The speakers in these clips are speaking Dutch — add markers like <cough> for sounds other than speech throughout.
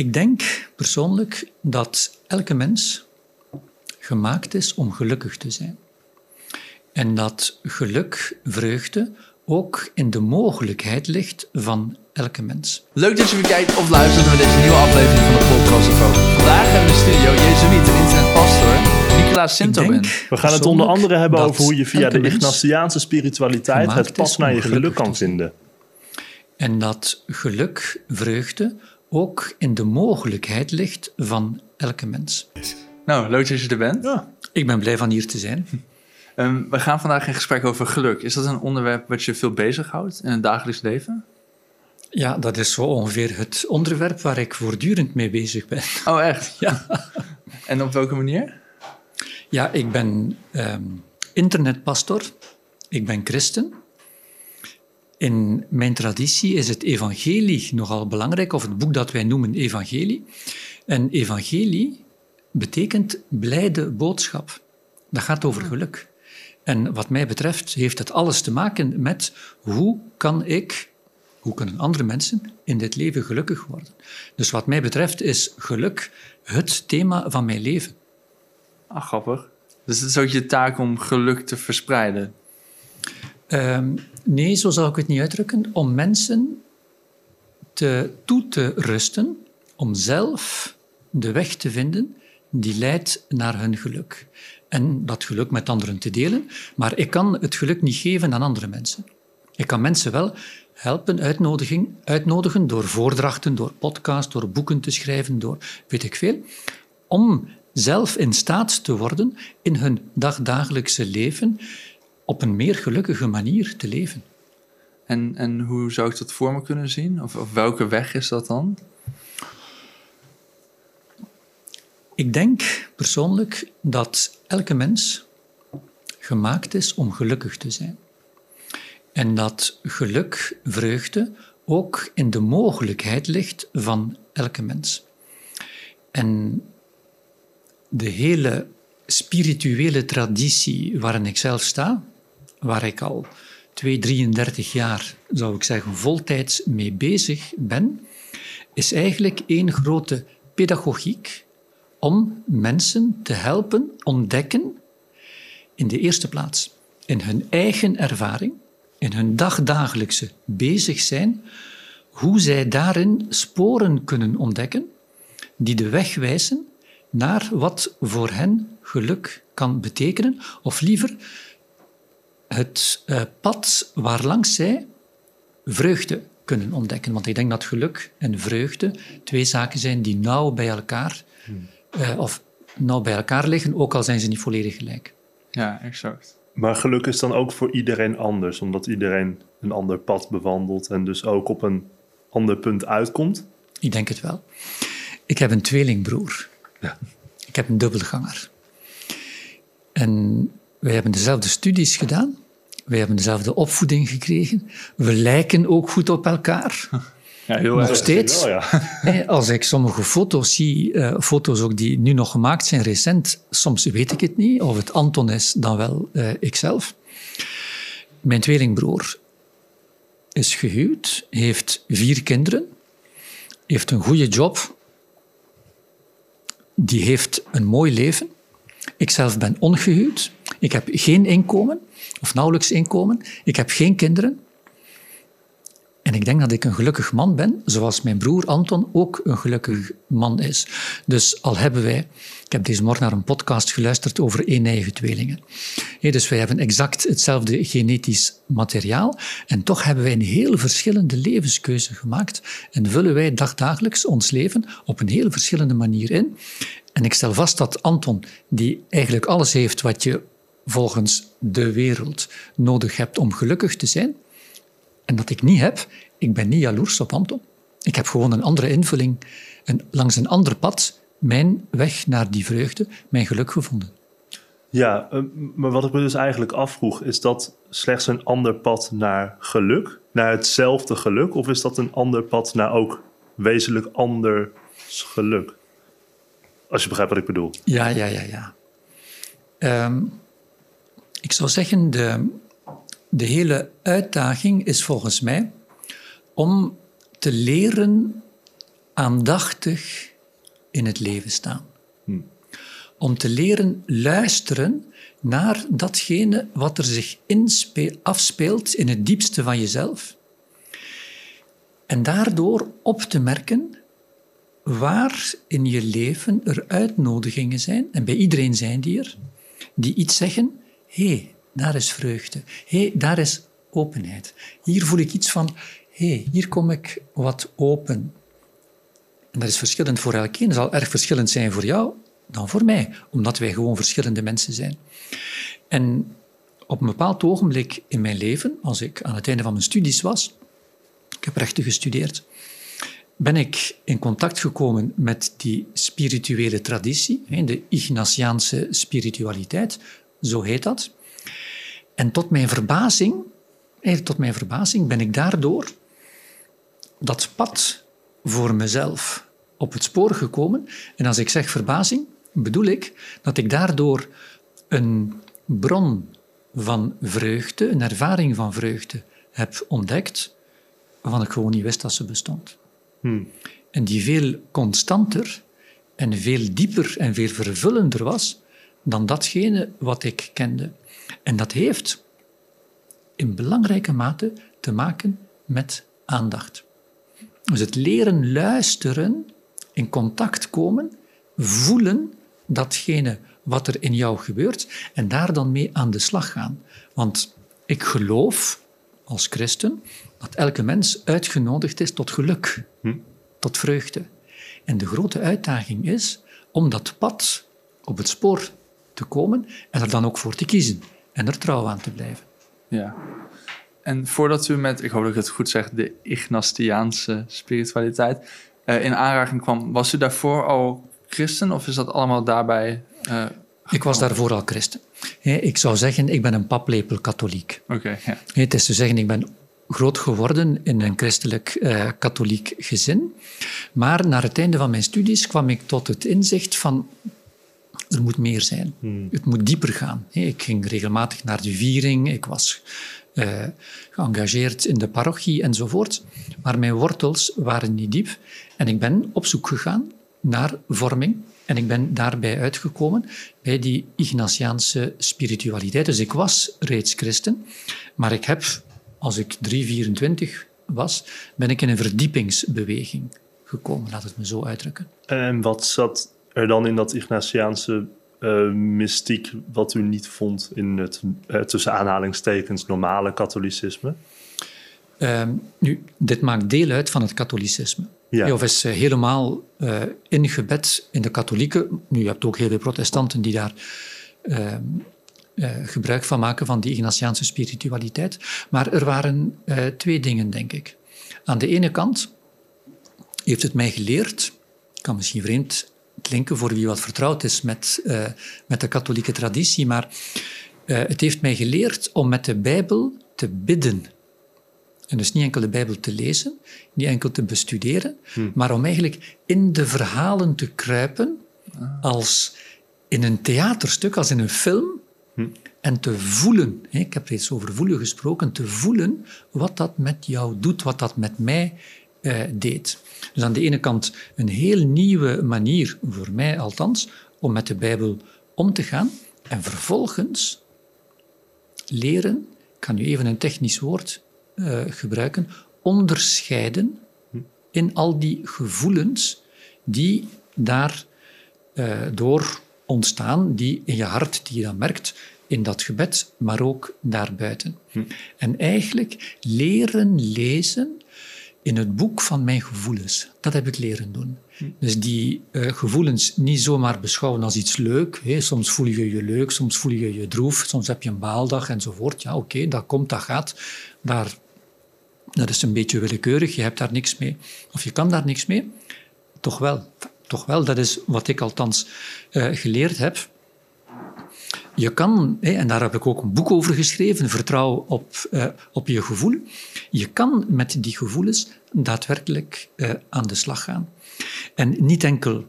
Ik denk persoonlijk dat elke mens gemaakt is om gelukkig te zijn. En dat geluk, vreugde, ook in de mogelijkheid ligt van elke mens. Leuk dat je weer kijkt of luistert naar deze nieuwe aflevering van de podcast. Vandaag hebben we in de studio Jezuïet en internetpastor Nicolaas Sintoben. We gaan het onder andere hebben over hoe je via de Ignatiaanse spiritualiteit het pad om naar je geluk kan vinden. En dat geluk, vreugde, ook in de mogelijkheid ligt van elke mens. Nou, leuk dat je er bent. Ja. Ik ben blij van hier te zijn. Ehm, we gaan vandaag in gesprek over geluk. Is dat een onderwerp wat je veel bezighoudt in het dagelijks leven? Ja, dat is zo ongeveer het onderwerp waar ik voortdurend mee bezig ben. Oh, echt? <laughs> Ja, En op welke manier? ja ik ben ehm, internetpastor. Ik ben christen. In mijn traditie is het evangelie nogal belangrijk, of het boek dat wij noemen evangelie. En evangelie betekent blijde boodschap. Dat gaat over geluk. En wat mij betreft heeft het alles te maken met hoe kan ik, hoe kunnen andere mensen in dit leven gelukkig worden. Dus wat mij betreft is geluk het thema van mijn leven. Ah, grappig. Dus het is ook je taak om geluk te verspreiden. Ehm, nee, zo zou ik het niet uitdrukken. Om mensen te, toe te rusten om zelf de weg te vinden die leidt naar hun geluk. En dat geluk met anderen te delen. Maar ik kan het geluk niet geven aan andere mensen. Ik kan mensen wel helpen, uitnodiging, uitnodigen door voordrachten, door podcasts, door boeken te schrijven, door weet ik veel. Om zelf in staat te worden in hun dagdagelijkse leven op een meer gelukkige manier te leven. En, en hoe zou ik dat voor me kunnen zien? Of, of welke weg is dat dan? Ik denk persoonlijk dat elke mens gemaakt is om gelukkig te zijn. En dat geluk, vreugde, ook in de mogelijkheid ligt van elke mens. En de hele spirituele traditie waarin ik zelf sta, waar ik al 2, 33 jaar, zou ik zeggen, voltijds mee bezig ben, is eigenlijk één grote pedagogiek om mensen te helpen ontdekken, in de eerste plaats, in hun eigen ervaring, in hun dagdagelijkse bezig zijn, hoe zij daarin sporen kunnen ontdekken die de weg wijzen naar wat voor hen geluk kan betekenen, of liever het eh, pad waarlangs zij vreugde kunnen ontdekken. Want ik denk dat geluk en vreugde twee zaken zijn die nauw bij elkaar, eh, of nauw bij elkaar liggen, ook al zijn ze niet volledig gelijk. Ja, exact. Maar geluk is dan ook voor iedereen anders, omdat iedereen een ander pad bewandelt en dus ook op een ander punt uitkomt. Ik denk het wel. Ik heb een tweelingbroer. Ja. Ik heb een dubbelganger. En wij hebben dezelfde studies gedaan. Wij hebben dezelfde opvoeding gekregen. We lijken ook goed op elkaar. <laughs> Ja, heel Nog steeds. Wel, ja. <laughs> Hè, Als ik sommige foto's zie, eh, foto's ook die nu nog gemaakt zijn, recent, soms weet ik het niet, of het Anton is dan wel eh, ikzelf. Mijn tweelingbroer is gehuwd, heeft vier kinderen, heeft een goede job, die heeft een mooi leven. Ikzelf ben ongehuwd, ik heb geen inkomen, of nauwelijks inkomen, ik heb geen kinderen. En ik denk dat ik een gelukkig man ben, zoals mijn broer Anton ook een gelukkig man is. Dus al hebben wij, ik heb deze morgen naar een podcast geluisterd over eenijige tweelingen. Dus wij hebben exact hetzelfde genetisch materiaal en toch hebben wij een heel verschillende levenskeuze gemaakt en vullen wij dagdagelijks ons leven op een heel verschillende manier in. En ik stel vast dat Anton, die eigenlijk alles heeft wat je volgens de wereld nodig hebt om gelukkig te zijn, en dat ik niet heb, ik ben niet jaloers op Anton. Ik heb gewoon een andere invulling en langs een ander pad mijn weg naar die vreugde, mijn geluk gevonden. Ja, eh, maar wat ik me dus eigenlijk afvroeg, is dat slechts een ander pad naar geluk? Naar hetzelfde geluk? Of is dat een ander pad naar ook wezenlijk anders geluk? Als je begrijpt wat ik bedoel. Ja, ja, ja, ja. Ehm, ik zou zeggen, de, de hele uitdaging is volgens mij om te leren aandachtig in het leven staan. Om te leren luisteren naar datgene wat er zich afspeelt in het diepste van jezelf. En daardoor op te merken waar in je leven er uitnodigingen zijn, en bij iedereen zijn die er, die iets zeggen, hé, hey, daar is vreugde, hé, hey, daar is openheid. Hier voel ik iets van, hé, hey, hier kom ik wat open. En dat is verschillend voor elkeen. Dat zal erg verschillend zijn voor jou dan voor mij, omdat wij gewoon verschillende mensen zijn. En op een bepaald ogenblik in mijn leven, als ik aan het einde van mijn studies was, ik heb rechten gestudeerd, ben ik in contact gekomen met die spirituele traditie, de Ignatiaanse spiritualiteit, zo heet dat. En tot mijn verbazing, tot mijn verbazing ben ik daardoor dat pad voor mezelf op het spoor gekomen. En als ik zeg verbazing, bedoel ik dat ik daardoor een bron van vreugde, een ervaring van vreugde heb ontdekt, waarvan ik gewoon niet wist dat ze bestond. Hmm. En die veel constanter en veel dieper en veel vervullender was dan datgene wat ik kende. En dat heeft in belangrijke mate te maken met aandacht. Dus het leren luisteren, in contact komen, voelen datgene wat er in jou gebeurt en daar dan mee aan de slag gaan. Want ik geloof als christen dat elke mens uitgenodigd is tot geluk, hm? tot vreugde. En de grote uitdaging is om dat pad op het spoor te komen en er dan ook voor te kiezen en er trouw aan te blijven. Ja. En voordat u met, ik hoop dat ik het goed zeg, de Ignastiaanse spiritualiteit uh, in aanraking kwam, was u daarvoor al christen of is dat allemaal daarbij? Uh, ik was daarvoor al christen. Ik zou zeggen, ik ben een paplepel katholiek. Oké. ja. Het is te zeggen, ik ben groot geworden in een christelijk uh, katholiek gezin. Maar na het einde van mijn studies kwam ik tot het inzicht van er moet meer zijn. Hmm. Het moet dieper gaan. Ik ging regelmatig naar de viering, ik was uh, geëngageerd in de parochie enzovoort. Maar mijn wortels waren niet diep. En ik ben op zoek gegaan naar vorming. En ik ben daarbij uitgekomen bij die Ignatiaanse spiritualiteit. Dus ik was reeds christen, maar ik heb, als ik 324 was, ben ik in een verdiepingsbeweging gekomen, laat het me zo uitdrukken. En wat zat er dan in dat Ignatiaanse uh, mystiek wat u niet vond in het uh, tussen aanhalingstekens normale katholicisme? Ehm, nu, dit maakt deel uit van het katholicisme. Ja. Of is uh, helemaal ingebed in de katholieken. Nu, je hebt ook heel veel protestanten die daar ehm, gebruik van maken van die Ignatiaanse spiritualiteit. Maar er waren twee dingen, denk ik. Aan de ene kant heeft het mij geleerd, kan misschien vreemd klinken voor wie wat vertrouwd is met, uh, met de katholieke traditie, maar uh, het heeft mij geleerd om met de Bijbel te bidden. En dus niet enkel de Bijbel te lezen, niet enkel te bestuderen, hm. maar om eigenlijk in de verhalen te kruipen als in een theaterstuk, als in een film, hm. en te voelen, ik heb reeds over voelen gesproken, te voelen wat dat met jou doet, wat dat met mij uh, deed. Dus aan de ene kant een heel nieuwe manier, voor mij althans, om met de Bijbel om te gaan. En vervolgens leren, ik ga nu even een technisch woord uh, gebruiken, onderscheiden in al die gevoelens die daar uh, door ontstaan, die in je hart, die je dan merkt in dat gebed, maar ook daarbuiten. Hm. En eigenlijk leren lezen in het boek van mijn gevoelens. Dat heb ik leren doen. Hm. Dus die uh, gevoelens niet zomaar beschouwen als iets leuk. Hè. Soms voel je je leuk, soms voel je je droef, soms heb je een baaldag enzovoort. Ja, oké, dat komt, dat gaat. Daar, dat is een beetje willekeurig, je hebt daar niks mee. Of je kan daar niks mee. Toch wel, toch wel, dat is wat ik althans uh, geleerd heb. Je kan, en daar heb ik ook een boek over geschreven, Vertrouw op, uh, op je gevoel. Je kan met die gevoelens daadwerkelijk uh, aan de slag gaan. En niet enkel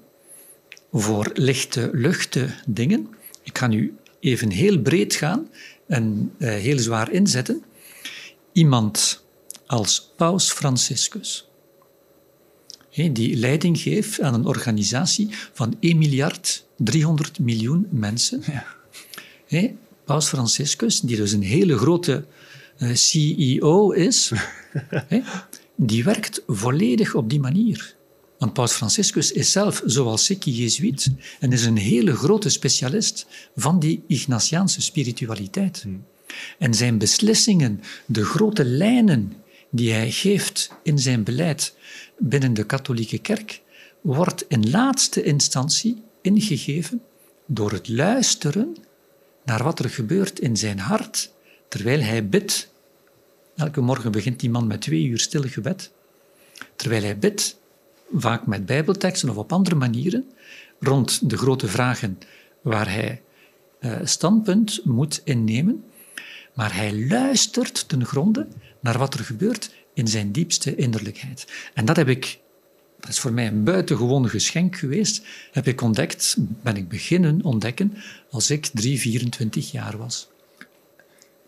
voor lichte, luchte dingen. Ik ga nu even heel breed gaan en uh, heel zwaar inzetten. Iemand als Paus Franciscus die leiding geeft aan een organisatie van 1 miljard 300 miljoen mensen. Ja. Paus Franciscus, die dus een hele grote eh, CEO is, <laughs> die werkt volledig op die manier. Want Paus Franciscus is zelf, zoals ik, Jezuïet en is een hele grote specialist van die Ignatiaanse spiritualiteit. En zijn beslissingen, de grote lijnen die hij geeft in zijn beleid binnen de katholieke kerk, wordt in laatste instantie ingegeven door het luisteren naar wat er gebeurt in zijn hart terwijl hij bidt. Elke morgen begint die man met twee uur stil gebed. Terwijl hij bidt, vaak met bijbelteksten of op andere manieren, rond de grote vragen waar hij eh, standpunt moet innemen. Maar hij luistert ten gronde naar wat er gebeurt in zijn diepste innerlijkheid. En dat heb ik, dat is voor mij een buitengewoon geschenk geweest, heb ik ontdekt, ben ik beginnen ontdekken als ik 3, 24 jaar was.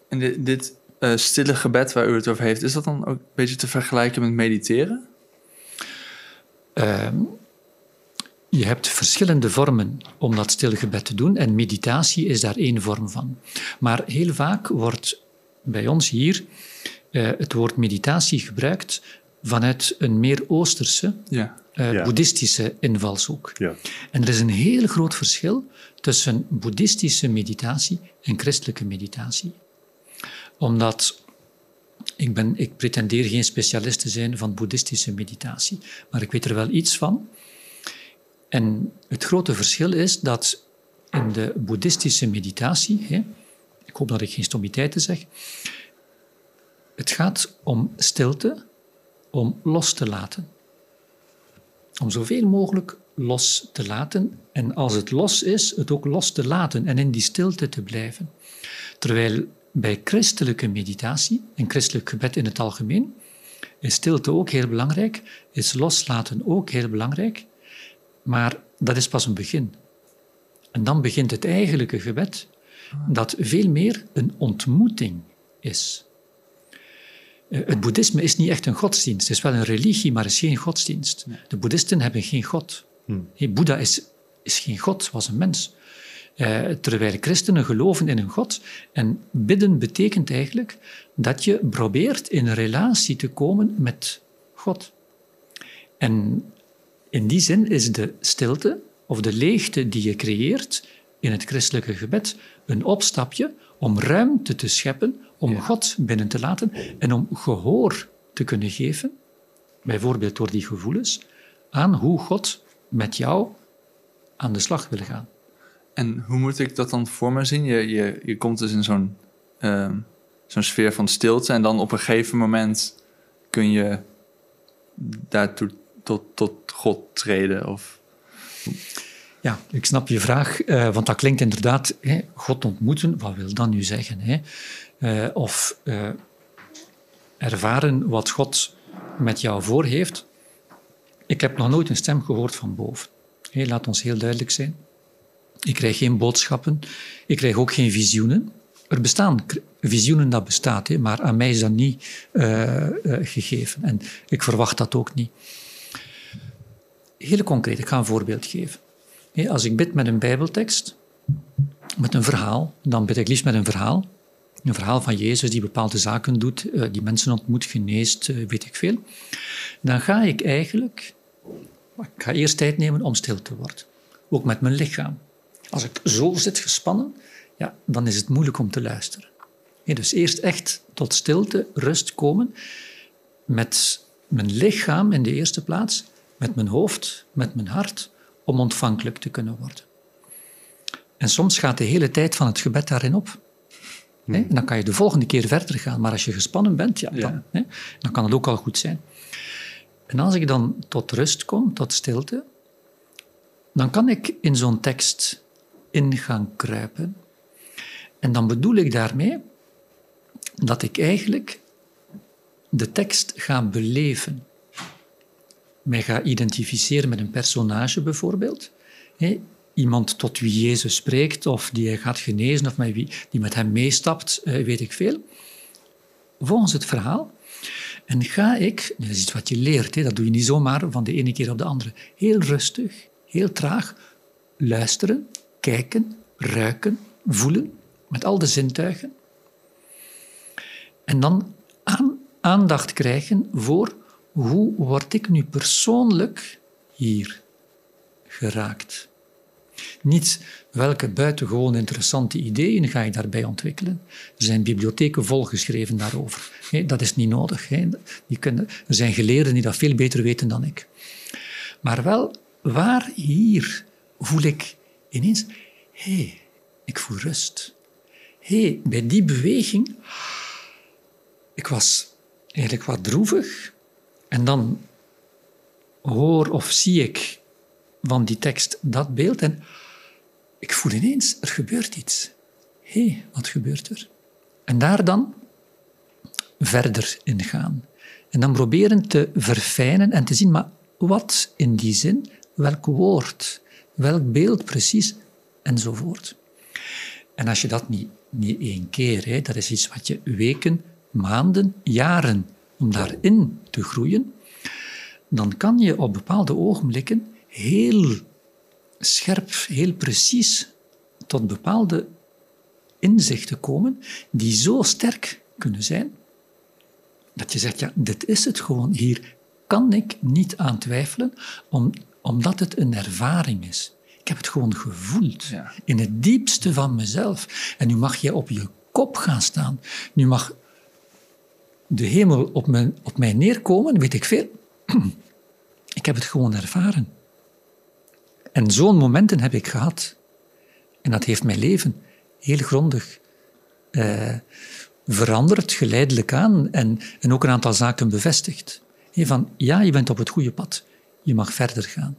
En dit, dit eh, stille gebed waar u het over heeft, is dat dan ook een beetje te vergelijken met mediteren? Ehm, je hebt verschillende vormen om dat stille gebed te doen en meditatie is daar één vorm van. Maar heel vaak wordt bij ons hier eh, het woord meditatie gebruikt vanuit een meer Oosterse, Ja. eh, Ja. boeddhistische invalshoek. Ja. En er is een heel groot verschil tussen boeddhistische meditatie en christelijke meditatie. Omdat ik, ben, ik pretendeer geen specialist te zijn van boeddhistische meditatie, maar ik weet er wel iets van. En het grote verschil is dat in de boeddhistische meditatie, hè, ik hoop dat ik geen stommiteiten zeg, het gaat om stilte, om los te laten om zoveel mogelijk los te laten en als het los is, het ook los te laten en in die stilte te blijven. Terwijl bij christelijke meditatie en christelijk gebed in het algemeen is stilte ook heel belangrijk, is loslaten ook heel belangrijk, maar dat is pas een begin. En dan begint het eigenlijke gebed, dat veel meer een ontmoeting is. Eh, Het boeddhisme is niet echt een godsdienst. Het is wel een religie, maar is geen godsdienst. De boeddhisten hebben geen god. Hey, Boeddha is, is geen god, was een mens. Eh, terwijl christenen geloven in een god. En bidden betekent eigenlijk dat je probeert in een relatie te komen met God. En in die zin is de stilte of de leegte die je creëert in het christelijke gebed een opstapje om ruimte te scheppen, om God binnen te laten en om gehoor te kunnen geven, bijvoorbeeld door die gevoelens, aan hoe God met jou aan de slag wil gaan. En hoe moet ik dat dan voor me zien? Je, je, je komt dus in zo'n ehm, zo'n sfeer van stilte en dan op een gegeven moment kun je daartoe tot, tot God treden. Of, Ja, ik snap je vraag, eh, want dat klinkt inderdaad, hè, God ontmoeten, wat wil dat nu zeggen? Hè? Eh, of eh, ervaren wat God met jou voor heeft. Ik heb nog nooit een stem gehoord van boven. Laat ons heel duidelijk zijn. Ik krijg geen boodschappen, ik krijg ook geen visioenen. Er bestaan visioenen, dat bestaat, hè, maar aan mij is dat niet gegeven. En ik verwacht dat ook niet. Heel concreet, ik ga een voorbeeld geven. Als ik bid met een Bijbeltekst, met een verhaal, dan bid ik liefst met een verhaal. Een verhaal van Jezus die bepaalde zaken doet, eh, die mensen ontmoet, geneest, eh, weet ik veel. Dan ga ik eigenlijk, ga eerst tijd nemen om stil te worden. Ook met mijn lichaam. Als ik zo zit gespannen, ja, dan is het moeilijk om te luisteren. Hé, dus eerst echt tot stilte, rust komen, met mijn lichaam in de eerste plaats, met mijn hoofd, met mijn hart, om ontvankelijk te kunnen worden. En soms gaat de hele tijd van het gebed daarin op. Hè? En dan kan je de volgende keer verder gaan. Maar als je gespannen bent, ja, Ja. Dan, hè, dan kan het ook al goed zijn. En als ik dan tot rust kom, tot stilte, dan kan ik in zo'n tekst in gaan kruipen. En dan bedoel ik daarmee dat ik eigenlijk de tekst ga beleven. Mij ga identificeren met een personage bijvoorbeeld. Hè, iemand tot wie Jezus spreekt, of die hij gaat genezen, of met wie, die met hem meestapt, eh, weet ik veel. Volgens het verhaal. En ga ik, dat is iets wat je leert, hè, dat doe je niet zomaar van de ene keer op de andere, heel rustig, heel traag luisteren, kijken, ruiken, voelen, met al de zintuigen. En dan aan, aandacht krijgen voor hoe word ik nu persoonlijk hier geraakt. Niet welke buitengewoon interessante ideeën ga je daarbij ontwikkelen. Er zijn bibliotheken volgeschreven daarover. dat is niet nodig. Er zijn geleerden die dat veel beter weten dan ik. Maar wel, waar hier voel ik ineens, hé, hey, ik voel rust. Hé, hey, bij die beweging, ik was eigenlijk wat droevig. En dan hoor of zie ik van die tekst dat beeld en ik voel ineens, er gebeurt iets. Hé, wat gebeurt er? En daar dan verder in gaan. En dan proberen te verfijnen en te zien, maar wat in die zin, welk woord, welk beeld precies, enzovoort. En als je dat niet, niet één keer, hè, dat is iets wat je weken, maanden, jaren, om daarin te groeien, dan kan je op bepaalde ogenblikken heel scherp, heel precies tot bepaalde inzichten komen die zo sterk kunnen zijn dat je zegt, ja, dit is het gewoon. Hier kan ik niet aan twijfelen, om, omdat het een ervaring is. Ik heb het gewoon gevoeld, in het diepste van mezelf. En nu mag je op je kop gaan staan. Nu mag de hemel op, mijn, op mij neerkomen, weet ik veel. <clears throat> ik heb het gewoon ervaren. En zo'n momenten heb ik gehad. En dat heeft mijn leven heel grondig eh, veranderd, geleidelijk aan, en, en ook een aantal zaken bevestigd. van, ja, je bent op het goede pad. Je mag verder gaan.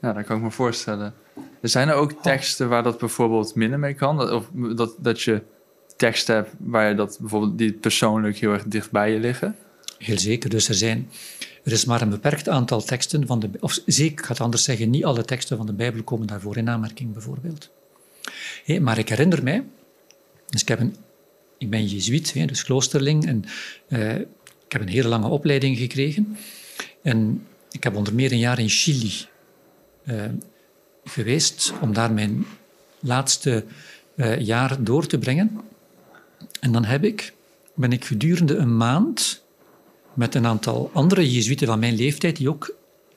Ja, dat kan ik me voorstellen. Er zijn er ook teksten waar dat bijvoorbeeld minder mee kan? Of dat, dat je teksten waar je dat bijvoorbeeld die persoonlijk heel erg dicht bij je liggen? Heel zeker. Dus er zijn er is maar een beperkt aantal teksten van de... Of zeker, ik ga het anders zeggen, niet alle teksten van de Bijbel komen daarvoor in aanmerking, bijvoorbeeld. maar ik herinner mij... Dus ik, heb een, ik ben jezuïet, dus kloosterling, en uh, ik heb een hele lange opleiding gekregen. En ik heb onder meer een jaar in Chili uh, geweest om daar mijn laatste uh, jaar door te brengen. En dan heb ik, ben ik gedurende een maand met een aantal andere Jezuïeten van mijn leeftijd, die ook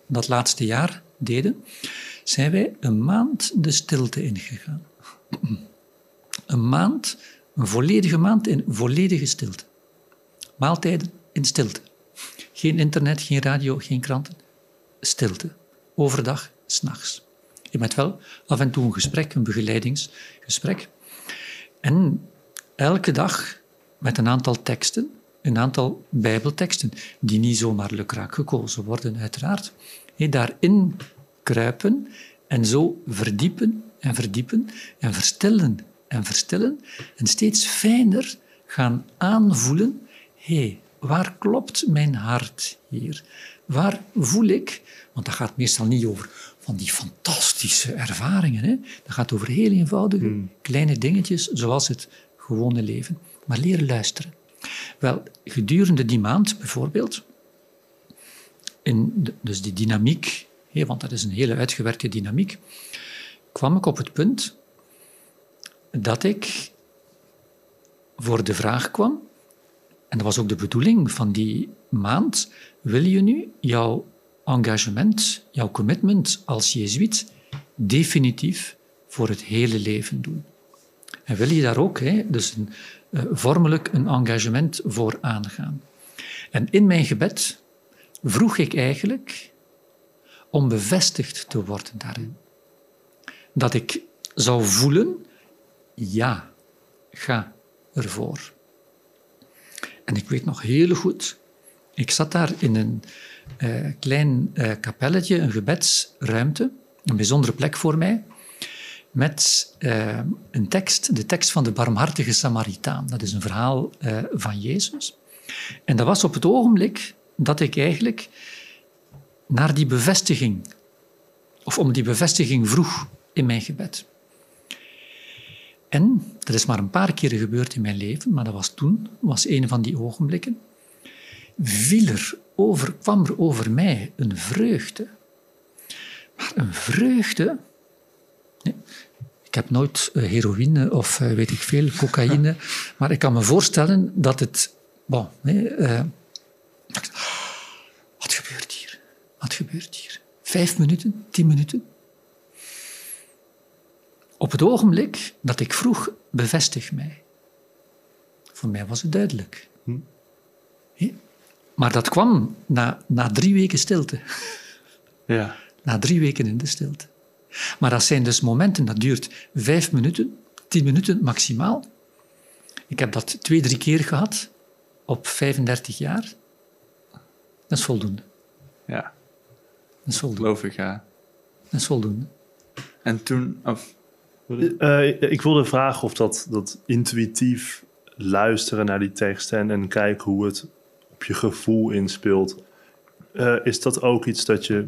dat laatste jaar deden, zijn wij een maand de stilte ingegaan. Een maand, een volledige maand in volledige stilte. Maaltijden in stilte. Geen internet, geen radio, geen kranten. Stilte. Overdag, s'nachts. Je met wel af en toe een gesprek, een begeleidingsgesprek. En elke dag met een aantal teksten een aantal Bijbelteksten, die niet zomaar lukraak gekozen worden, uiteraard. daarin kruipen en zo verdiepen en verdiepen en verstellen en verstellen en steeds fijner gaan aanvoelen, hé, hey, waar klopt mijn hart hier? Waar voel ik, want dat gaat meestal niet over van die fantastische ervaringen, hè? dat gaat over heel eenvoudige hmm. kleine dingetjes, zoals het gewone leven, maar leren luisteren. Wel, gedurende die maand bijvoorbeeld, in dus die dynamiek, want dat is een hele uitgewerkte dynamiek, kwam ik op het punt dat ik voor de vraag kwam, en dat was ook de bedoeling van die maand, wil je nu jouw engagement, jouw commitment als jezuïet definitief voor het hele leven doen? En wil je daar ook hè, dus een, uh, vormelijk een engagement voor aangaan. En in mijn gebed vroeg ik eigenlijk om bevestigd te worden daarin. Dat ik zou voelen, ja, ga ervoor. En ik weet nog heel goed, ik zat daar in een uh, klein uh, kapelletje, een gebedsruimte, een bijzondere plek voor mij met uh, een tekst, de tekst van de barmhartige Samaritaan. Dat is een verhaal uh, van Jezus. En dat was op het ogenblik dat ik eigenlijk naar die bevestiging, of om die bevestiging vroeg in mijn gebed. En dat is maar een paar keren gebeurd in mijn leven, maar dat was toen, was een van die ogenblikken. viel er over, kwam er over mij een vreugde. Maar een vreugde. Heb nooit eh, heroïne of eh, weet ik veel, cocaïne. <laughs> maar ik kan me voorstellen dat het. Bon, nee, eh, wat gebeurt hier? Wat gebeurt hier? Vijf minuten, tien minuten. Op het ogenblik dat ik vroeg, bevestig mij. Voor mij was het duidelijk. Hé? Maar dat kwam na, na drie weken stilte. Ja. Na drie weken in de stilte. Maar dat zijn dus momenten, dat duurt vijf minuten, tien minuten maximaal. Ik heb dat twee, drie keer gehad op 35 jaar. Dat is voldoende. Ja, Dat is voldoende. geloof ik, ja. Dat is voldoende. En toen... Of, Eh, ik wilde vragen of dat, dat intuïtief luisteren naar die teksten en, en kijken hoe het op je gevoel inspeelt. eh, is dat ook iets dat je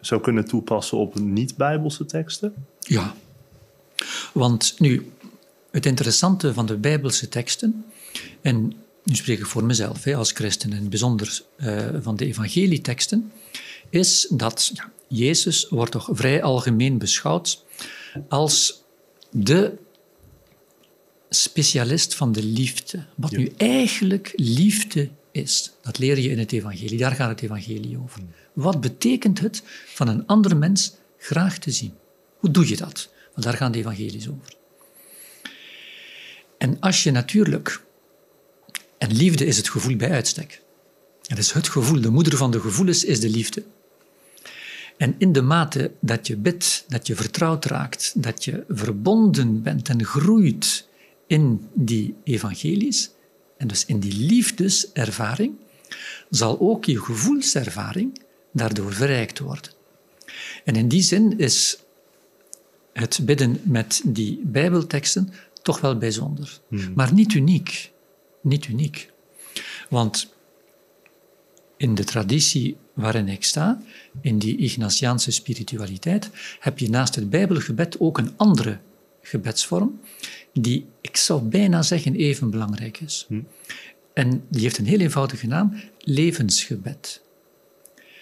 zou kunnen toepassen op niet-Bijbelse teksten? Ja. Want nu, het interessante van de Bijbelse teksten, en nu spreek ik voor mezelf hè, als christen, en bijzonder eh, van de evangelieteksten, is dat ja, Jezus wordt toch vrij algemeen beschouwd als de specialist van de liefde. Wat Ja. nu eigenlijk liefde is, dat leer je in het evangelie. Daar gaat het evangelie over. Wat betekent het van een andere mens graag te zien? Hoe doe je dat? Want daar gaan de evangelies over. En als je natuurlijk... En liefde is het gevoel bij uitstek. Het is het gevoel, de moeder van de gevoelens is de liefde. En in de mate dat je bidt, dat je vertrouwd raakt, dat je verbonden bent en groeit in die evangelies, en dus in die liefdeservaring, zal ook je gevoelservaring daardoor verrijkt worden. En in die zin is het bidden met die Bijbelteksten toch wel bijzonder. Maar niet uniek. Niet uniek. Want in de traditie waarin ik sta, in die Ignatiaanse spiritualiteit, heb je naast het Bijbelgebed ook een andere gebedsvorm, die, ik zou bijna zeggen, even belangrijk is. En die heeft een heel eenvoudige naam, levensgebed.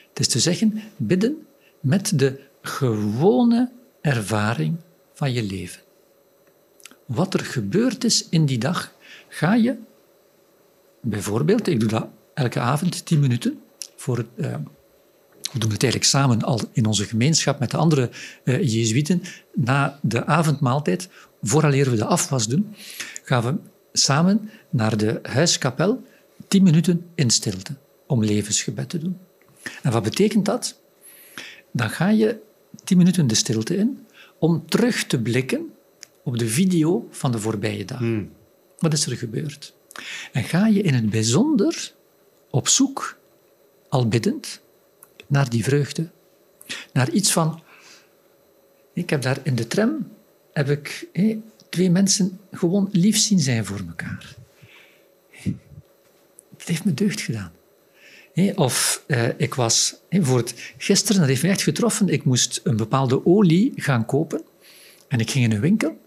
Het is te zeggen, bidden met de gewone ervaring van je leven. Wat er gebeurd is in die dag, ga je bijvoorbeeld, ik doe dat elke avond, tien minuten, voor het, eh, we doen het eigenlijk samen al in onze gemeenschap met de andere eh Jezuïeten, na de avondmaaltijd, vooraleer we de afwas doen, gaan we samen naar de huiskapel, tien minuten in stilte, om levensgebed te doen. En wat betekent dat? Dan ga je tien minuten de stilte in om terug te blikken op de video van de voorbije dag. Wat is er gebeurd? En ga je in het bijzonder op zoek, al biddend, naar die vreugde. Naar iets van... Ik heb daar in de tram heb ik, twee mensen gewoon lief zien zijn voor elkaar. Dat heeft me deugd gedaan. Of eh, ik was voor het, gisteren, dat heeft me echt getroffen, ik moest een bepaalde olie gaan kopen. En ik ging in een winkel.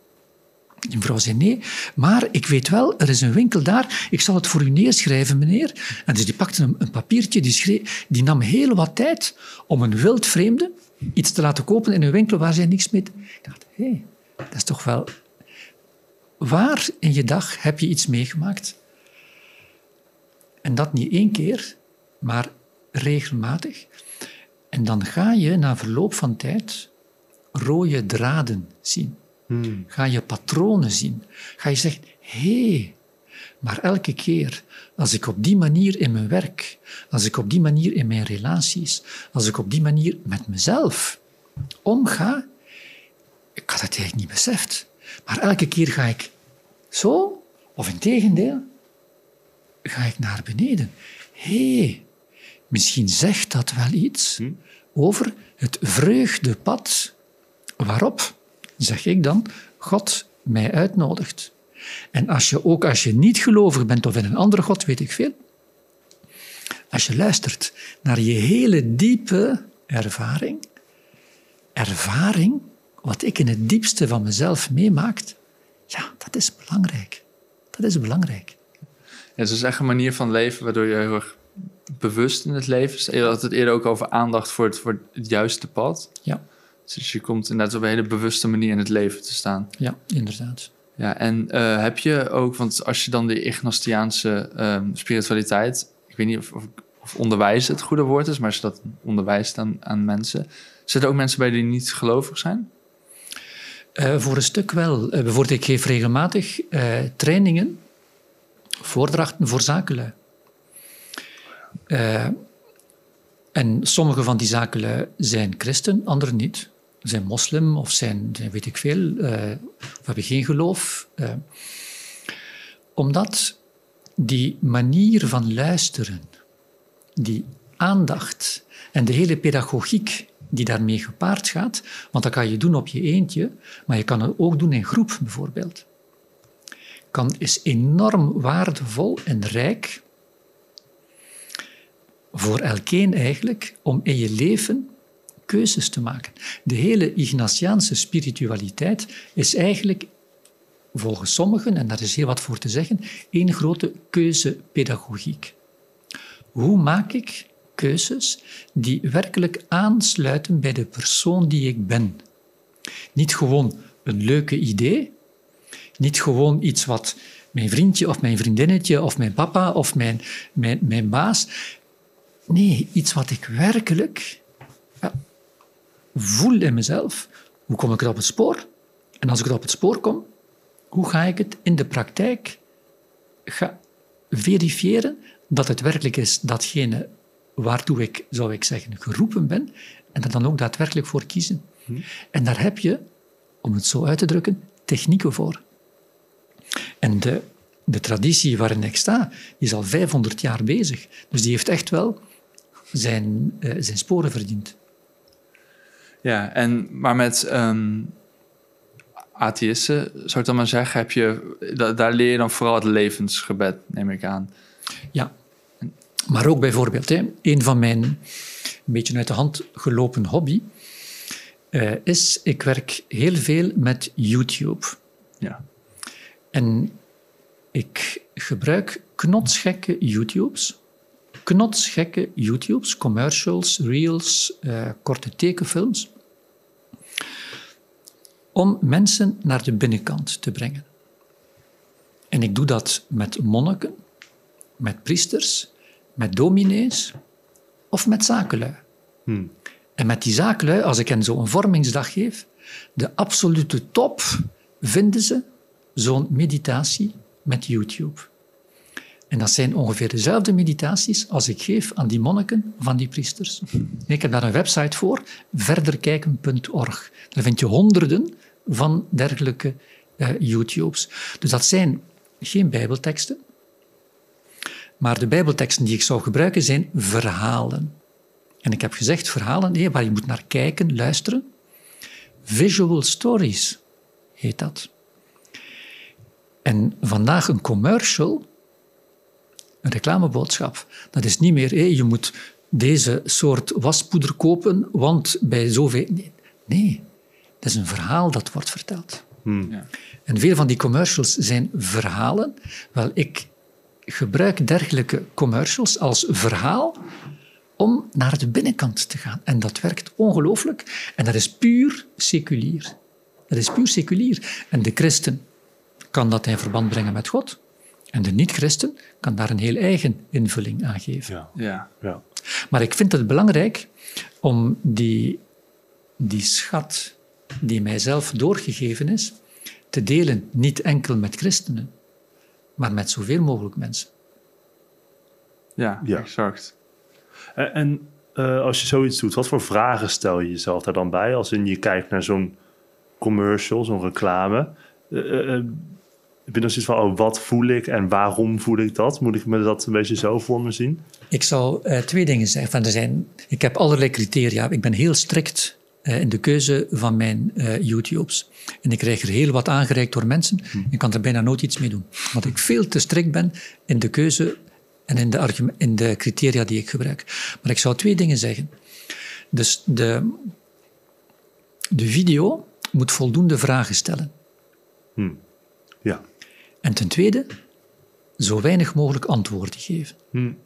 Die vrouw zei nee, maar ik weet wel, er is een winkel daar, ik zal het voor u neerschrijven, meneer. En dus die pakte een, een papiertje, die, die nam heel wat tijd om een wild vreemde iets te laten kopen in een winkel waar zij niks mee... Ik dacht, hé, hey, dat is toch wel... Waar in je dag heb je iets meegemaakt? En dat niet één keer, maar regelmatig. En dan ga je na verloop van tijd rode draden zien. Ga je patronen zien. Ga je zeggen, hé, hey, maar elke keer als ik op die manier in mijn werk, als ik op die manier in mijn relaties, als ik op die manier met mezelf omga, ik had het eigenlijk niet beseft. Maar elke keer ga ik zo, of in tegendeel, ga ik naar beneden. Hé, hey, misschien zegt dat wel iets over het vreugdepad waarop, zeg ik dan, God mij uitnodigt. En als je ook als je niet gelovig bent of in een andere God, weet ik veel, als je luistert naar je hele diepe ervaring, ervaring, wat ik in het diepste van mezelf meemaakt, ja, dat is belangrijk. Dat is belangrijk. Ja, het is echt een manier van leven waardoor je heel erg bewust in het leven. Je had het eerder ook over aandacht voor het, voor het juiste pad. Ja. Dus je komt inderdaad op een hele bewuste manier in het leven te staan. Ja, inderdaad. Ja, en uh, heb je ook, want als je dan de Ignastiaanse um, spiritualiteit, ik weet niet of, of, of, onderwijs het goede woord is, maar als je dat onderwijst aan, aan mensen, zitten er ook mensen bij die niet gelovig zijn? Uh, voor een stuk wel. Uh, bijvoorbeeld, ik geef regelmatig trainingen, voordrachten voor zakenlui. en sommige van die zakenlui zijn christen, andere niet zijn moslim of zijn, weet ik veel, uh, of hebben geen geloof. Uh, omdat die manier van luisteren, die aandacht en de hele pedagogiek die daarmee gepaard gaat, want dat kan je doen op je eentje, maar je kan het ook doen in groep bijvoorbeeld, kan, is enorm waardevol en rijk voor elkeen eigenlijk om in je leven keuzes te maken. De hele Ignatiaanse spiritualiteit is eigenlijk, volgens sommigen, en daar is heel wat voor te zeggen, één grote keuzepedagogiek. Hoe maak ik keuzes die werkelijk aansluiten bij de persoon die ik ben? Niet gewoon een leuke idee, niet gewoon iets wat mijn vriendje of mijn vriendinnetje of mijn papa of mijn, mijn, mijn baas. Nee, iets wat ik werkelijk voel in mezelf, hoe kom ik er op het spoor? En als ik er op het spoor kom, hoe ga ik het in de praktijk ga verifiëren dat het werkelijk is datgene waartoe ik, zou ik zeggen, geroepen ben, en er dan ook daadwerkelijk voor kiezen. Hm. En daar heb je, om het zo uit te drukken, technieken voor. En de, de traditie waarin ik sta, is al 500 jaar bezig. Dus die heeft echt wel zijn, uh, zijn sporen verdiend. Ja, en, maar met um, atheïsten, zou ik dan maar zeggen, heb je, daar leer je dan vooral het levensgebed, neem ik aan. Ja, maar ook bijvoorbeeld, hè, een van mijn een beetje uit de hand gelopen hobby uh, is, ik werk heel veel met YouTube. Ja. En ik gebruik knotsgekke YouTubes knotsgekke YouTubes, commercials, reels, uh, korte tekenfilms, om mensen naar de binnenkant te brengen. En ik doe dat met monniken, met priesters, met dominees of met zakenlui. Hmm. En met die zakenlui, als ik hen zo'n vormingsdag geef, de absolute top vinden ze zo'n meditatie met YouTube. En dat zijn ongeveer dezelfde meditaties als ik geef aan die monniken van die priesters. <laughs> Ik heb daar een website voor, verderkijken.org. Daar vind je honderden van dergelijke uh, YouTubes. Dus dat zijn geen bijbelteksten, maar de bijbelteksten die ik zou gebruiken zijn verhalen. En ik heb gezegd verhalen nee, waar je moet naar kijken, luisteren. Visual stories heet dat. En vandaag een commercial een reclameboodschap. Dat is niet meer, je moet deze soort waspoeder kopen, want bij zoveel... Nee, nee. Dat is een verhaal dat wordt verteld. Hmm. Ja. En veel van die commercials zijn verhalen. Wel, ik gebruik dergelijke commercials als verhaal om naar de binnenkant te gaan. En dat werkt ongelooflijk. En dat is puur seculier. Dat is puur seculier. En de christen kan dat in verband brengen met God. En de niet-christen kan daar een heel eigen invulling aan geven. Ja. Ja. ja. Maar ik vind het belangrijk om die, die schat die mijzelf doorgegeven is, te delen, niet enkel met christenen, maar met zoveel mogelijk mensen. Ja, ja. exact. En, en uh, als je zoiets doet, wat voor vragen stel je jezelf daar dan bij? Als in je kijkt naar zo'n commercial, zo'n reclame. Uh, uh, heb je dan zoiets van, oh, wat voel ik en waarom voel ik dat? Moet ik me dat een beetje zo voor me zien? Ik zou uh, twee dingen zeggen. Van, er zijn, ik heb allerlei criteria. Ik ben heel strikt in de keuze van mijn uh, YouTubes. En ik krijg er heel wat aangereikt door mensen. Hm. Ik kan er bijna nooit iets mee doen. Want ik veel te strikt ben in de keuze en in de, in de criteria die ik gebruik. Maar ik zou twee dingen zeggen. Dus de, de video moet voldoende vragen stellen. Hm. Ja. En ten tweede, zo weinig mogelijk antwoorden geven. Hmm.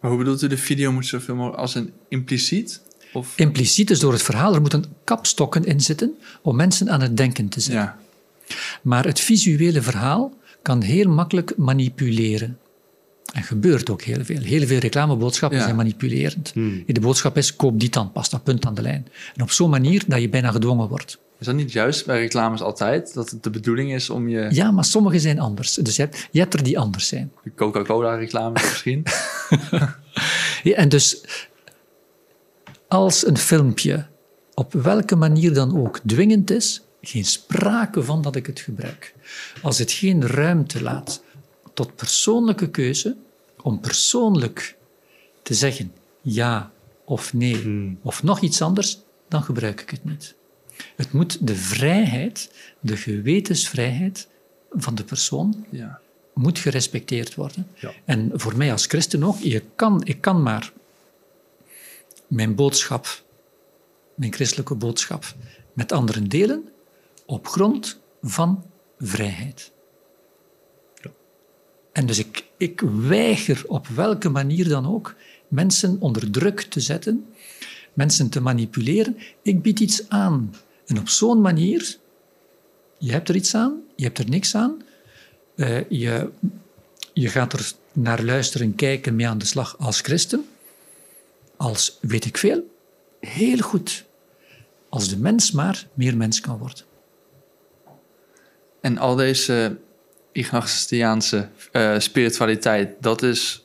Maar hoe bedoelt u de video moet zoveel mogelijk als een impliciet? Of? Impliciet is door het verhaal, er moeten kapstokken in zitten om mensen aan het denken te zetten. Ja. Maar het visuele verhaal kan heel makkelijk manipuleren. En gebeurt ook heel veel. Heel veel reclameboodschappen Ja. zijn manipulerend. Hmm. De boodschap is, koop die tandpasta, punt aan de lijn. En op zo'n manier dat je bijna gedwongen wordt. Is dat niet juist bij reclames altijd? Dat het de bedoeling is om je Ja, maar sommige zijn anders. Dus je hebt, je hebt er die anders zijn. de Coca-Cola reclame misschien? <laughs> Ja, en dus als een filmpje op welke manier dan ook dwingend is, geen sprake van dat ik het gebruik. Als het geen ruimte laat tot persoonlijke keuze, om persoonlijk te zeggen ja of nee Hmm. of nog iets anders, dan gebruik ik het niet. Het moet de vrijheid, de gewetensvrijheid van de persoon ja. moet gerespecteerd worden. Ja. En voor mij als christen ook, je kan, ik kan maar mijn boodschap, mijn christelijke boodschap, met anderen delen op grond van vrijheid. En dus ik, ik weiger op welke manier dan ook mensen onder druk te zetten, mensen te manipuleren. Ik bied iets aan. En op zo'n manier, je hebt er iets aan, je hebt er niks aan, eh, je, je gaat er naar luisteren, kijken, mee aan de slag als christen, als weet ik veel, heel goed. Als de mens maar meer mens kan worden. En al deze Ignatiaanse eh, spiritualiteit, dat is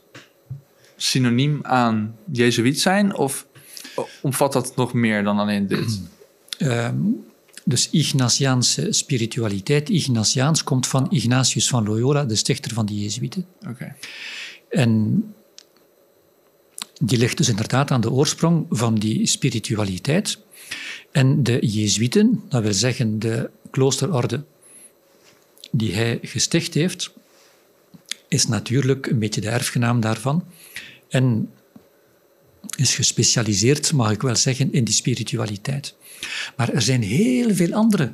synoniem aan Jezuïet zijn? Of omvat dat nog meer dan alleen dit? <clears throat> Ehm, dus Ignatiaanse spiritualiteit, Ignatiaans komt van Ignatius van Loyola, de stichter van de Jezuïeten. Oké. En die ligt dus inderdaad aan de oorsprong van die spiritualiteit. En de Jezuïeten, dat wil zeggen de kloosterorde die hij gesticht heeft, is natuurlijk een beetje de erfgenaam daarvan. En is gespecialiseerd, mag ik wel zeggen, in die spiritualiteit. Maar er zijn heel veel andere